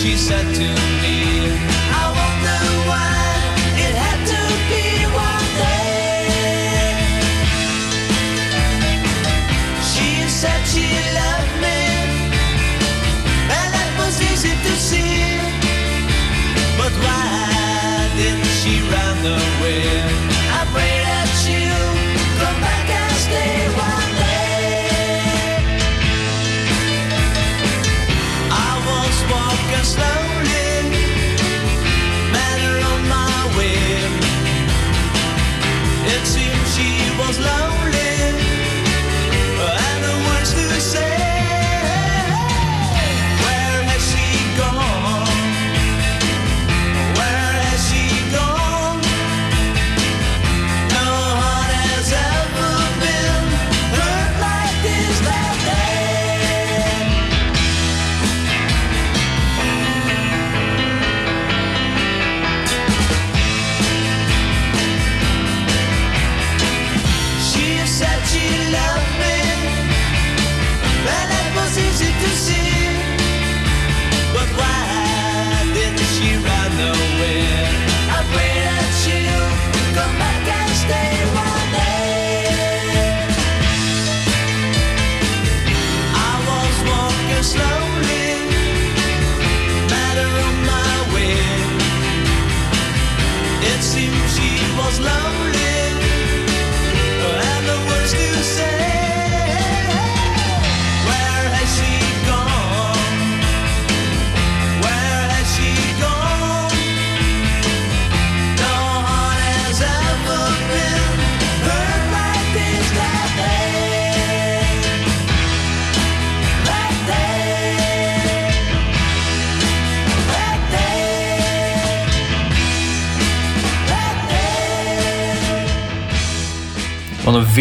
She said to me. I wonder why it had to be one day. She said she loved me, and that was easy to see. But why didn't she run away?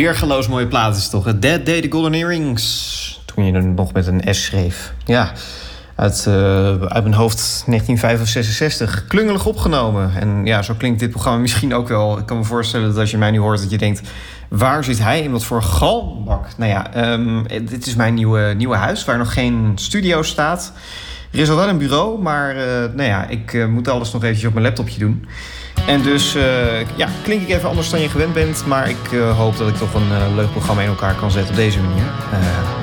Weergeloos mooie plaat is toch? Dead Day, The Golden Earrings. Toen je er nog met een S schreef. Ja, uit, eh, mijn hoofd 1965. Klungelig opgenomen. En ja, zo klinkt dit programma misschien ook wel. Ik kan me voorstellen dat als je mij nu hoort... dat je denkt, waar zit hij in wat voor galmbak? Nou ja, ehm, dit is mijn nieuwe, nieuwe huis... waar nog geen studio staat. Er is al wel een bureau, maar eh, nou ja, ik eh, moet alles nog eventjes op mijn laptopje doen... En dus uh, ja, klink ik even anders dan je gewend bent. Maar ik uh, hoop dat ik toch een uh, leuk programma in elkaar kan zetten op deze manier.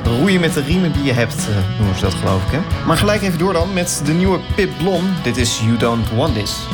roeien met de riemen die je hebt, noemen ze dat geloof ik. Hè? Maar gelijk even door dan met de nieuwe Pip Blom. Dit is You Don't Want This.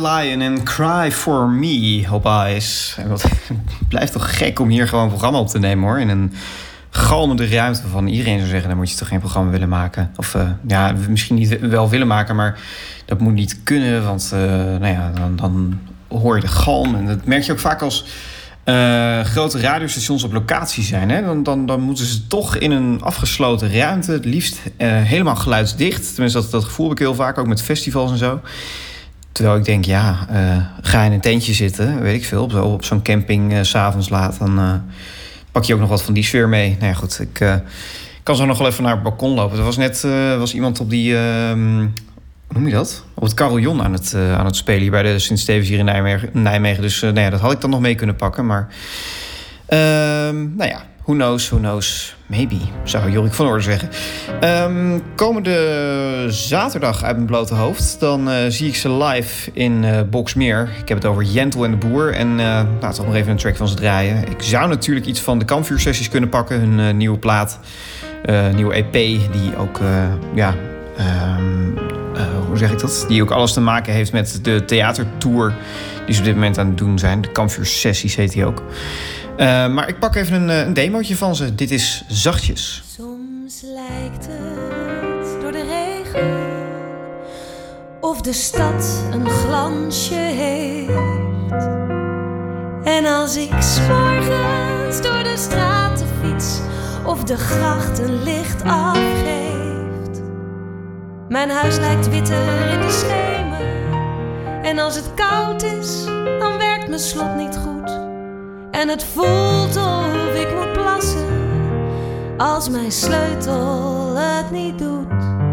Lion en Cry For Me op wat, het blijft toch gek om hier gewoon een programma op te nemen hoor. In een galmende ruimte van iedereen zou zeggen... dan moet je toch geen programma willen maken. Of eh, ja, misschien niet wel willen maken, maar dat moet niet kunnen. Want eh, nou ja, dan, dan hoor je de galm. En dat merk je ook vaak als eh, grote radiostations op locatie zijn. Hè? Dan, dan, dan moeten ze toch in een afgesloten ruimte... het liefst helemaal geluidsdicht. Tenminste, dat, dat gevoel heb ik heel vaak, ook met festivals en zo... Terwijl ik denk, ja, ga in een tentje zitten, weet ik veel, op, zo'n camping s s'avonds laat, dan pak je ook nog wat van die sfeer mee. Nou ja, goed, ik uh, kan zo nog wel even naar het balkon lopen. Er was net uh, was iemand op die, uh, hoe noem je dat? Op het carillon aan het, aan het spelen hier bij de Sint-Stevens hier in Nijmegen. Nijmegen. Dus nou ja, dat had ik dan nog mee kunnen pakken. Maar ehm, nou ja, who knows, who knows. Maybe, zou Jorik van Orde zeggen. Um, komende zaterdag uit mijn blote hoofd... dan uh, zie ik ze live in uh, Boxmeer. Ik heb het over Jentel en de Boer. En uh, nou, toch nog even een track van ze draaien. Ik zou natuurlijk iets van de kampvuursessies kunnen pakken. Hun nieuwe plaat, nieuwe EP... die ook, ja... Um, hoe zeg ik dat? Die ook alles te maken heeft met de theatertour... die ze op dit moment aan het doen zijn. De kampvuursessies heet die ook. Uh, maar ik pak even een, een demootje van ze. Dit is Zachtjes. Soms lijkt het door de regen of de stad een glansje heeft. En als ik morgens door de straten fiets of de gracht een licht afgeeft. Mijn huis lijkt witter in de schemer. En als het koud is, dan werkt mijn slot niet goed. En het voelt of ik moet plassen als mijn sleutel het niet doet.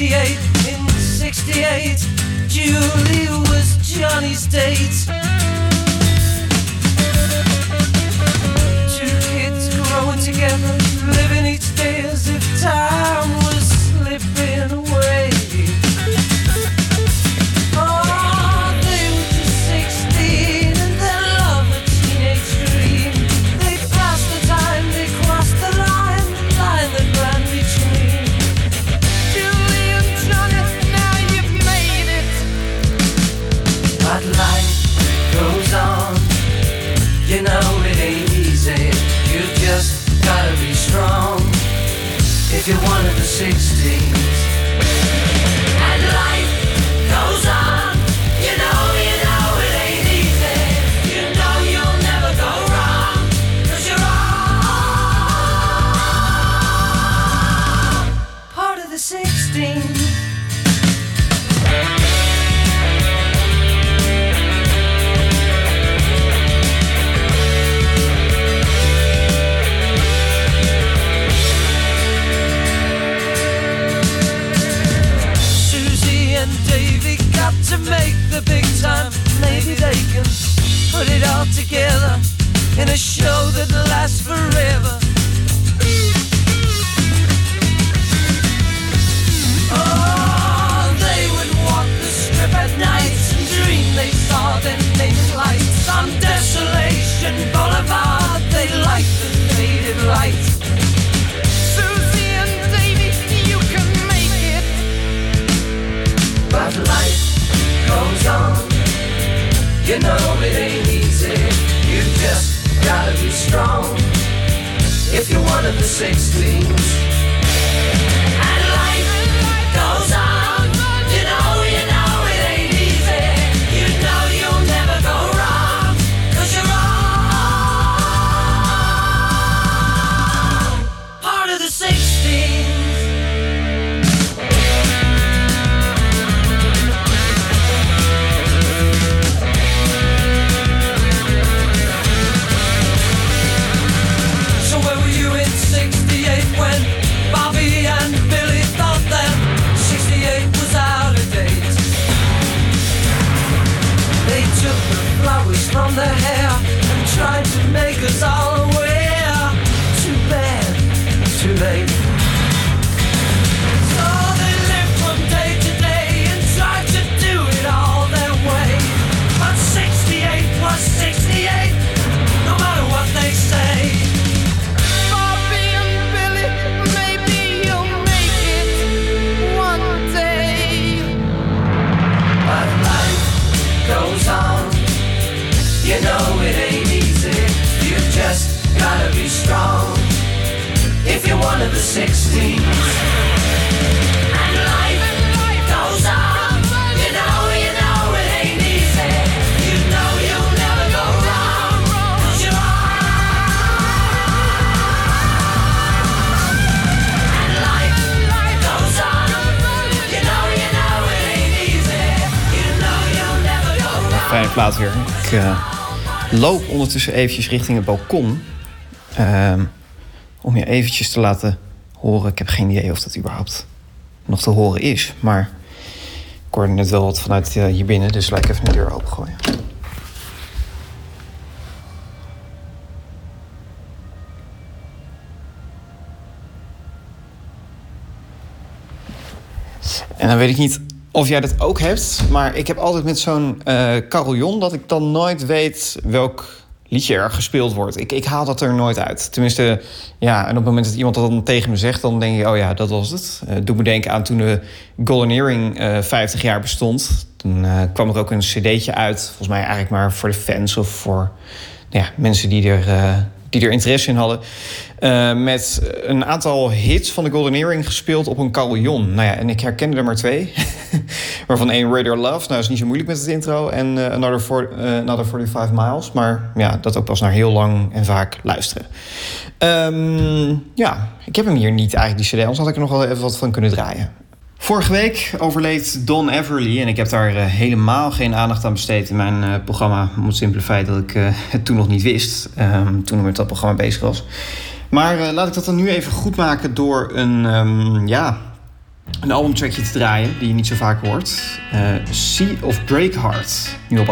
68, weer. Ik eh, loop ondertussen eventjes richting het balkon. ehm, om je eventjes te laten horen. Ik heb geen idee of dat überhaupt nog te horen is. Maar ik hoorde net wel wat vanuit eh, hier binnen. Dus laat ik even de deur opengooien. En dan weet ik niet of jij dat ook hebt, maar ik heb altijd met zo'n eh carillon dat ik dan nooit weet welk liedje er gespeeld wordt. Ik, ik haal dat er nooit uit. Tenminste, ja, en op het moment dat iemand dat dan tegen me zegt, dan denk je, oh ja, dat was het. Eh doe me denken aan toen de Golden Earring eh 50 jaar bestond. Toen eh, kwam er ook een cd'tje uit, volgens mij eigenlijk maar voor de fans of voor nou ja, mensen die er, eh, die er interesse in hadden. Eh, met een aantal hits van de Golden Earring gespeeld op een carillon. Nou ja, en ik herkende er maar twee. Waarvan één Radio Love, nou is niet zo moeilijk met het intro. En eh, Another, for, eh, Another 45 Miles. Maar ja, dat ook pas naar heel lang en vaak luisteren. Ehm, ja, ik heb hem hier niet eigenlijk, die cd. Anders had ik er nog wel even wat van kunnen draaien. Vorige week overleed Don Everly en ik heb daar eh, helemaal geen aandacht aan besteed in mijn eh, programma. Om het simpele feit dat ik eh, het toen nog niet wist, ehm, toen ik met dat programma bezig was. Maar laat ik dat dan nu even goed maken door een, ehm, ja, een albumtrackje te draaien die je niet zo vaak hoort. Sea of Breakheart, nu op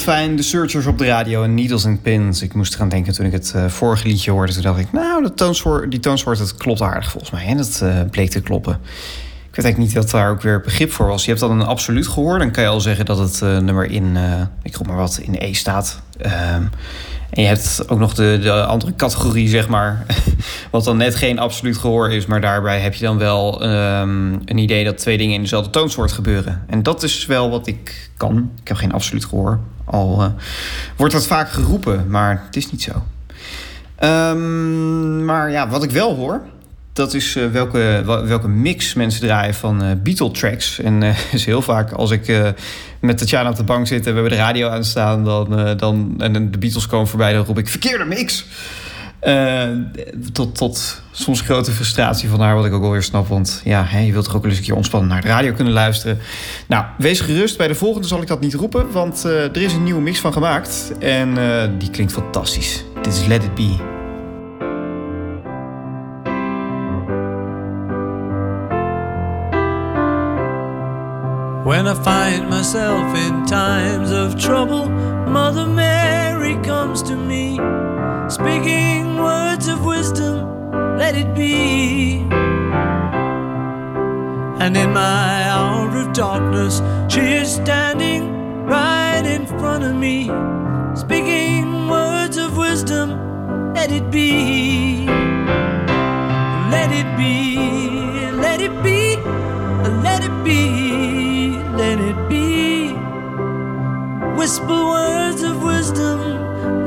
fijn, de Searchers op de radio en Needles and Pins. Ik moest eraan denken toen ik het eh, vorige liedje hoorde. Toen dacht ik, nou, toonsoort, die toonsoort dat klopt aardig volgens mij. En dat eh, bleek te kloppen. Ik weet eigenlijk niet wat daar ook weer begrip voor was. Je hebt dan een absoluut gehoor. Dan kan je al zeggen dat het eh, nummer in, ik roep maar wat, in E staat. Ehm, en je hebt ook nog de, de andere categorie, zeg maar. Wat dan net geen absoluut gehoor is. Maar daarbij heb je dan wel ehm, een idee dat twee dingen in dezelfde toonsoort gebeuren. En dat is wel wat ik kan. Ik heb geen absoluut gehoor. Al eh, wordt dat vaak geroepen, maar het is niet zo. Ehm, maar ja, wat ik wel hoor, dat is eh, welke, welke mix mensen draaien van eh Beatle tracks. En eh is heel vaak als ik met Tatjana op de bank zit en we hebben de radio aanstaan, dan, dan, en de Beatles komen voorbij, dan roep ik verkeerde mix. Eh, tot, tot soms grote frustratie van haar, wat ik ook wel weer snap. Want ja, je wilt toch ook wel eens een keer ontspannen naar de radio kunnen luisteren. Nou, wees gerust. Bij de volgende zal ik dat niet roepen, want eh, er is een nieuwe mix van gemaakt. En eh, die klinkt fantastisch. Dit is Let It Be. When I find myself in times of trouble, Mother Mary comes to me, speaking words of wisdom, let it be. And in my hour of darkness, she is standing right in front of me, speaking words of wisdom, let it be. Let it be, let it be, let it be, let it be. Whisper words of wisdom,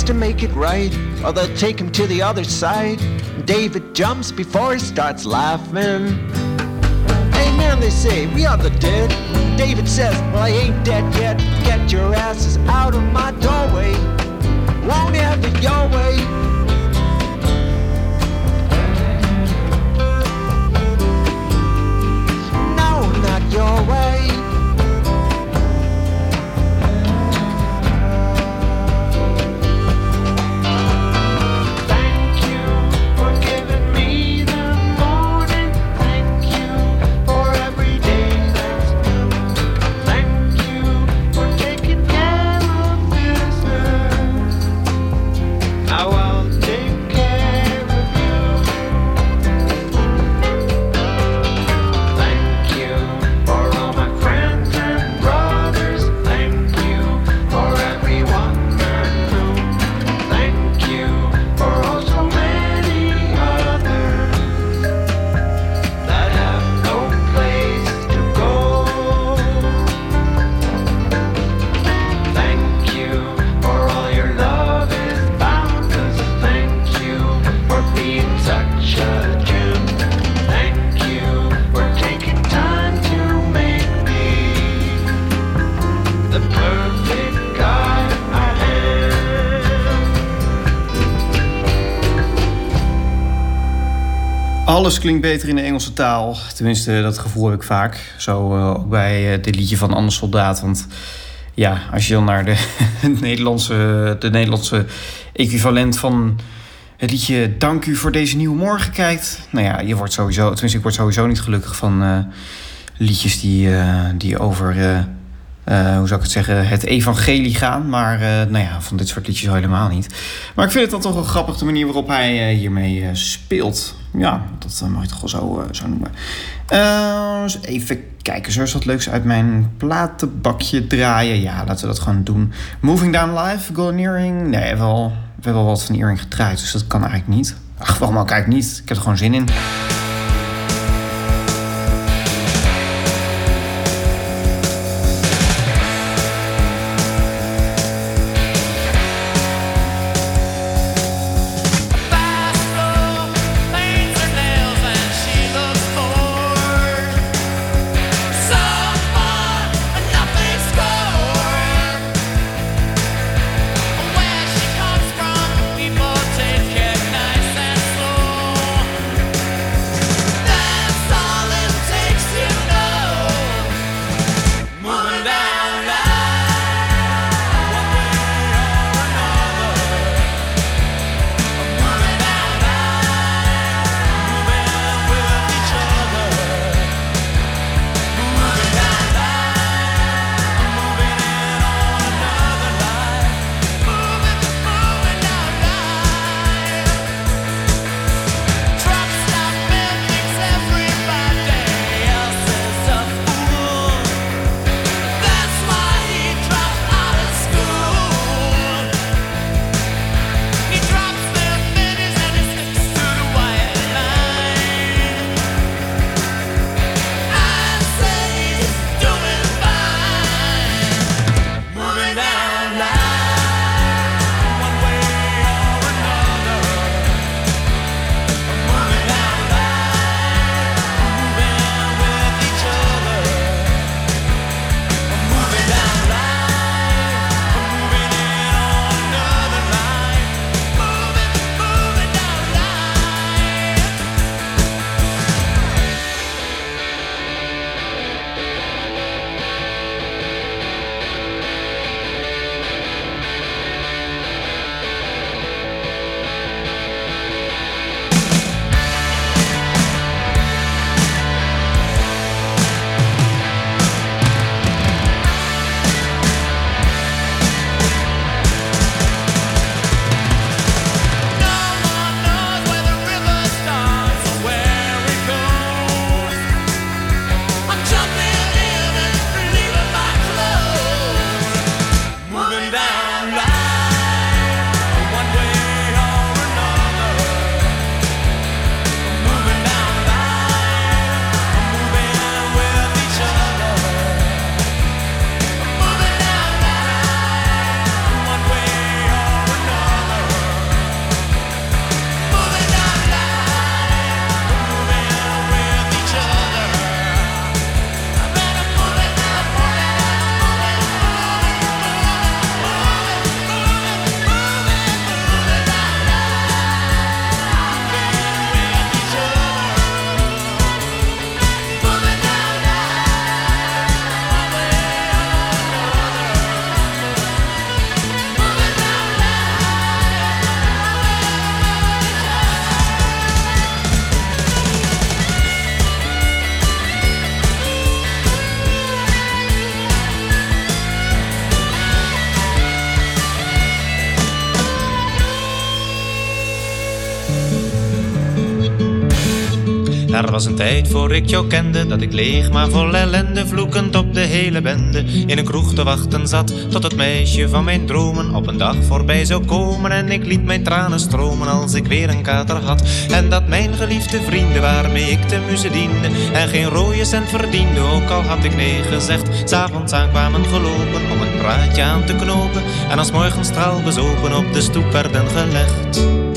Has to make it right, or they'll take him to the other side. David jumps before he starts laughing. Hey man, they say, we are the dead. David says, well, I ain't dead yet. Get your asses out of my doorway. Won't have it your way. Your way. Alles klinkt beter in de Engelse taal. Tenminste, dat gevoel heb ik vaak. Zo eh, ook bij eh, dit liedje van Anne Soldaat. Want ja, als je dan naar de Nederlandse, de Nederlandse equivalent van het liedje Dank u voor deze nieuwe morgen kijkt. Nou ja, je wordt sowieso, tenminste, ik word sowieso niet gelukkig van eh, liedjes die, die over, eh, hoe zou ik het zeggen, het evangelie gaan. Maar eh, nou ja, van dit soort liedjes al helemaal niet. Maar ik vind het dan toch wel grappig de manier waarop hij eh, hiermee speelt. Ja, dat mag je toch wel zo, zo noemen. Even kijken, zo is wat leuks uit mijn platenbakje draaien. Ja, laten we dat gewoon doen. Moving Down Live, Golden Earring. Nee, wel, we hebben wel wat van Earring gedraaid, dus dat kan eigenlijk niet. Ach, waarom ook eigenlijk niet? Ik heb er gewoon zin in. Was een tijd voor ik jou kende, dat ik leeg maar vol ellende, vloekend op de hele bende, in een kroeg te wachten zat, tot het meisje van mijn dromen op een dag voorbij zou komen. En ik liet mijn tranen stromen als ik weer een kater had. En dat mijn geliefde vrienden waarmee ik de muze diende, en geen rode cent verdiende, ook al had ik nee gezegd. S'avonds aankwamen gelopen om een praatje aan te knopen, en als morgenstraal bezopen op de stoep werden gelegd.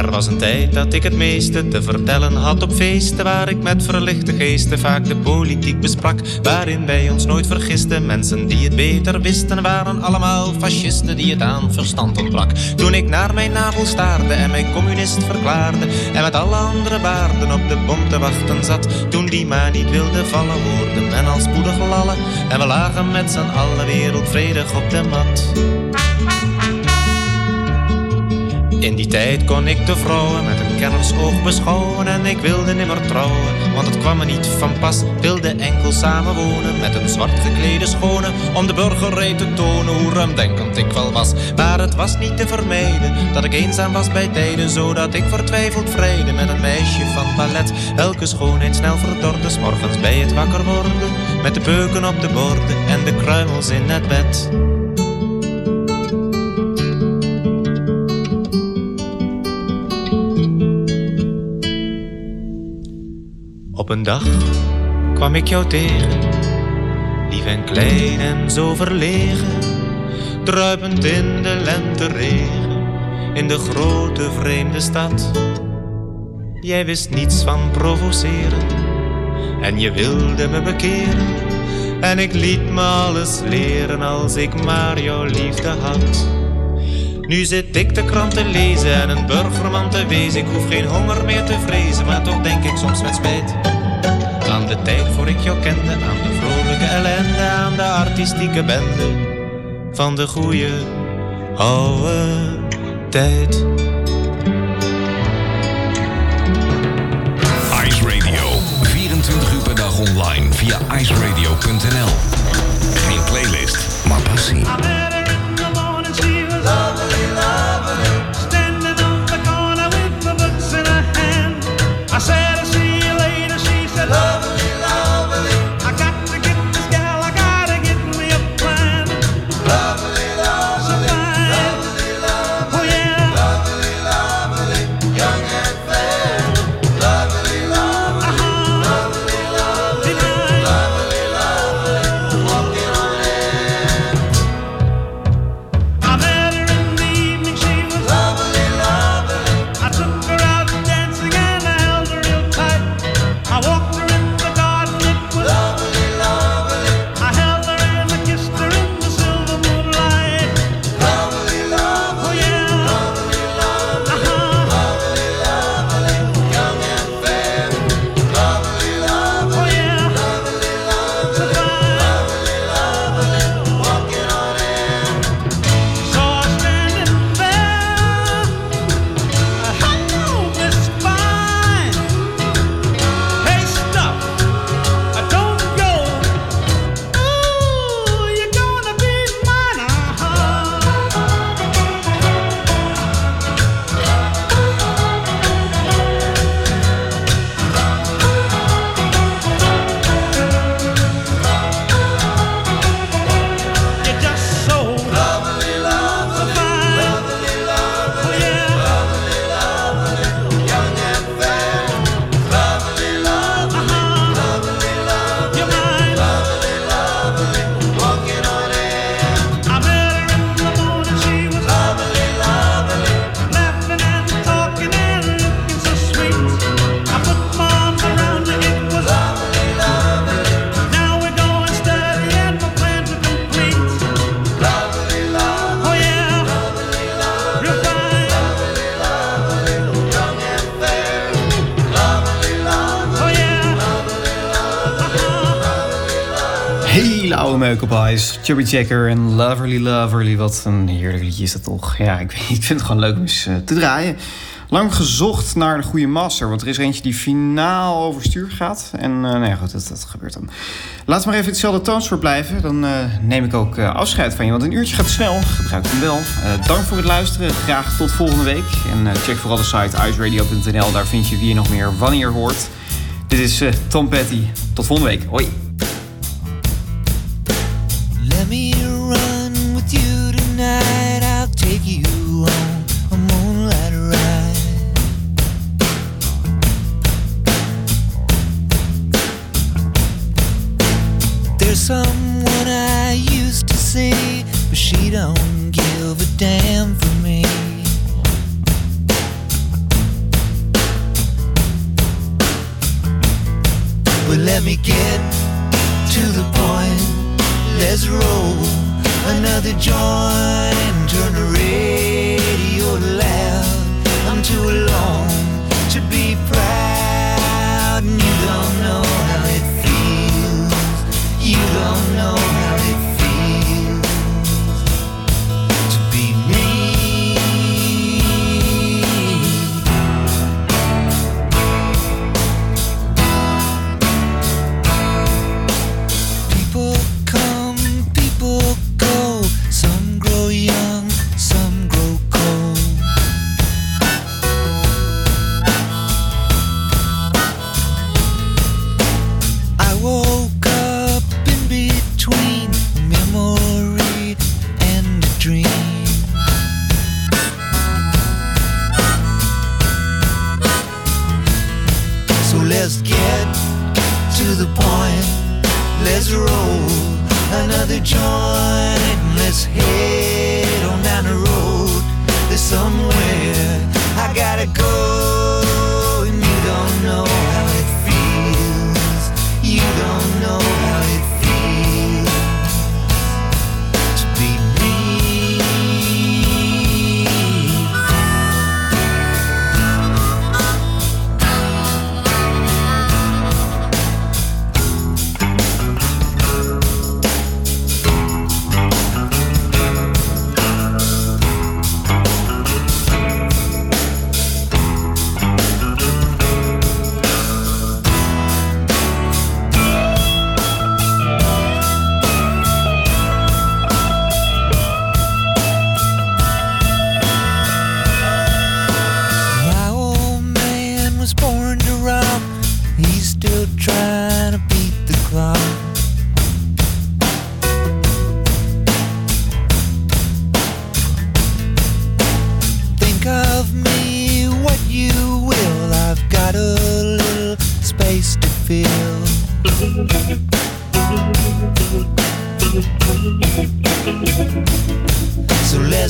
Er was een tijd dat ik het meeste te vertellen had op feesten waar ik met verlichte geesten vaak de politiek besprak, waarin wij ons nooit vergisten. Mensen die het beter wisten waren allemaal fascisten die het aan verstand ontbrak. Toen ik naar mijn navel staarde en mij communist verklaarde en met alle andere baarden op de bom te wachten zat, toen die maar niet wilde vallen, hoorde men al spoedig lallen en we lagen met z'n allen wereldvredig op de mat. In die tijd kon ik de vrouwen met een kennersoog beschouwen En ik wilde nimmer trouwen, want het kwam me niet van pas. Wilde enkel samenwonen met een zwart geklede schone Om de burgerij te tonen hoe ruimdenkend ik wel was. Maar het was niet te vermijden dat ik eenzaam was bij tijden Zodat ik vertwijfeld vrede met een meisje van ballet Welke schoonheid snel verdorde, s morgens bij het wakker worden Met de peuken op de borden en de kruimels in het bed Op een dag kwam ik jou tegen, lief en klein en zo verlegen, druipend in de lenteregen, in de grote vreemde stad. Jij wist niets van provoceren en je wilde me bekeren. En ik liet me alles leren als ik maar jouw liefde had. Nu zit ik de krant te lezen en een burgerman te wezen. Ik hoef geen honger meer te vrezen, maar toch denk ik soms met spijt. Aan de tijd voor ik jou kende, aan de vrolijke ellende, aan de artistieke bende. Van de goede oude tijd. Ice Radio. 24 uur per dag online via iceradio.nl. Geen playlist, maar passie. Meuk. Chubby Checker en Loverly Loverly. Wat een heerlijk liedje is dat toch. Ja, ik, vind het gewoon leuk om eens eh, te draaien. Lang gezocht naar de goede master, want er is eentje die finaal overstuur gaat. En uh, nou ja, goed, dat, dat, gebeurt dan. We maar even hetzelfde toonsoort blijven. Dan uh, neem ik ook afscheid van je, want een uurtje gaat snel. Gebruik hem wel. dank voor het luisteren. Graag tot volgende week. En check vooral de site iceradio.nl. Daar vind je wie je nog meer wanneer hoort. Dit is Tom Petty. Tot volgende week. Hoi. Damn for me. But let me get to the point. Let's roll another joint turn the radio loud. I'm too alone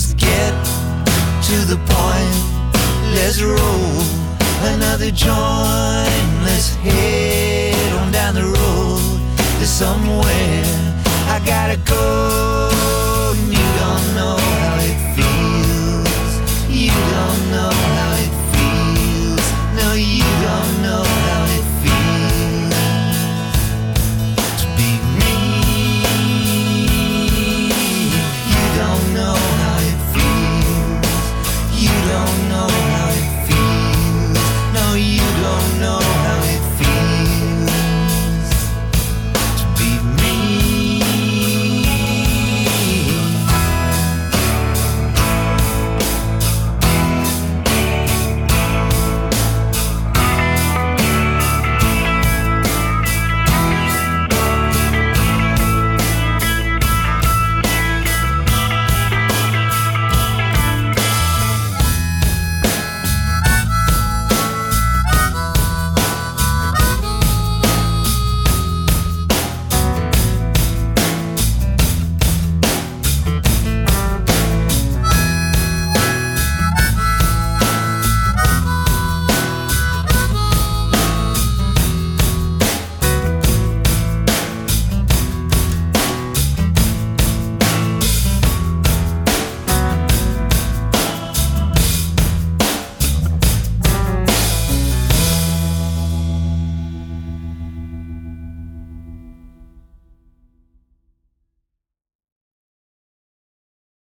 Let's get to the point. Let's roll another joint. Let's head on down the road. There's somewhere I gotta go. And you don't know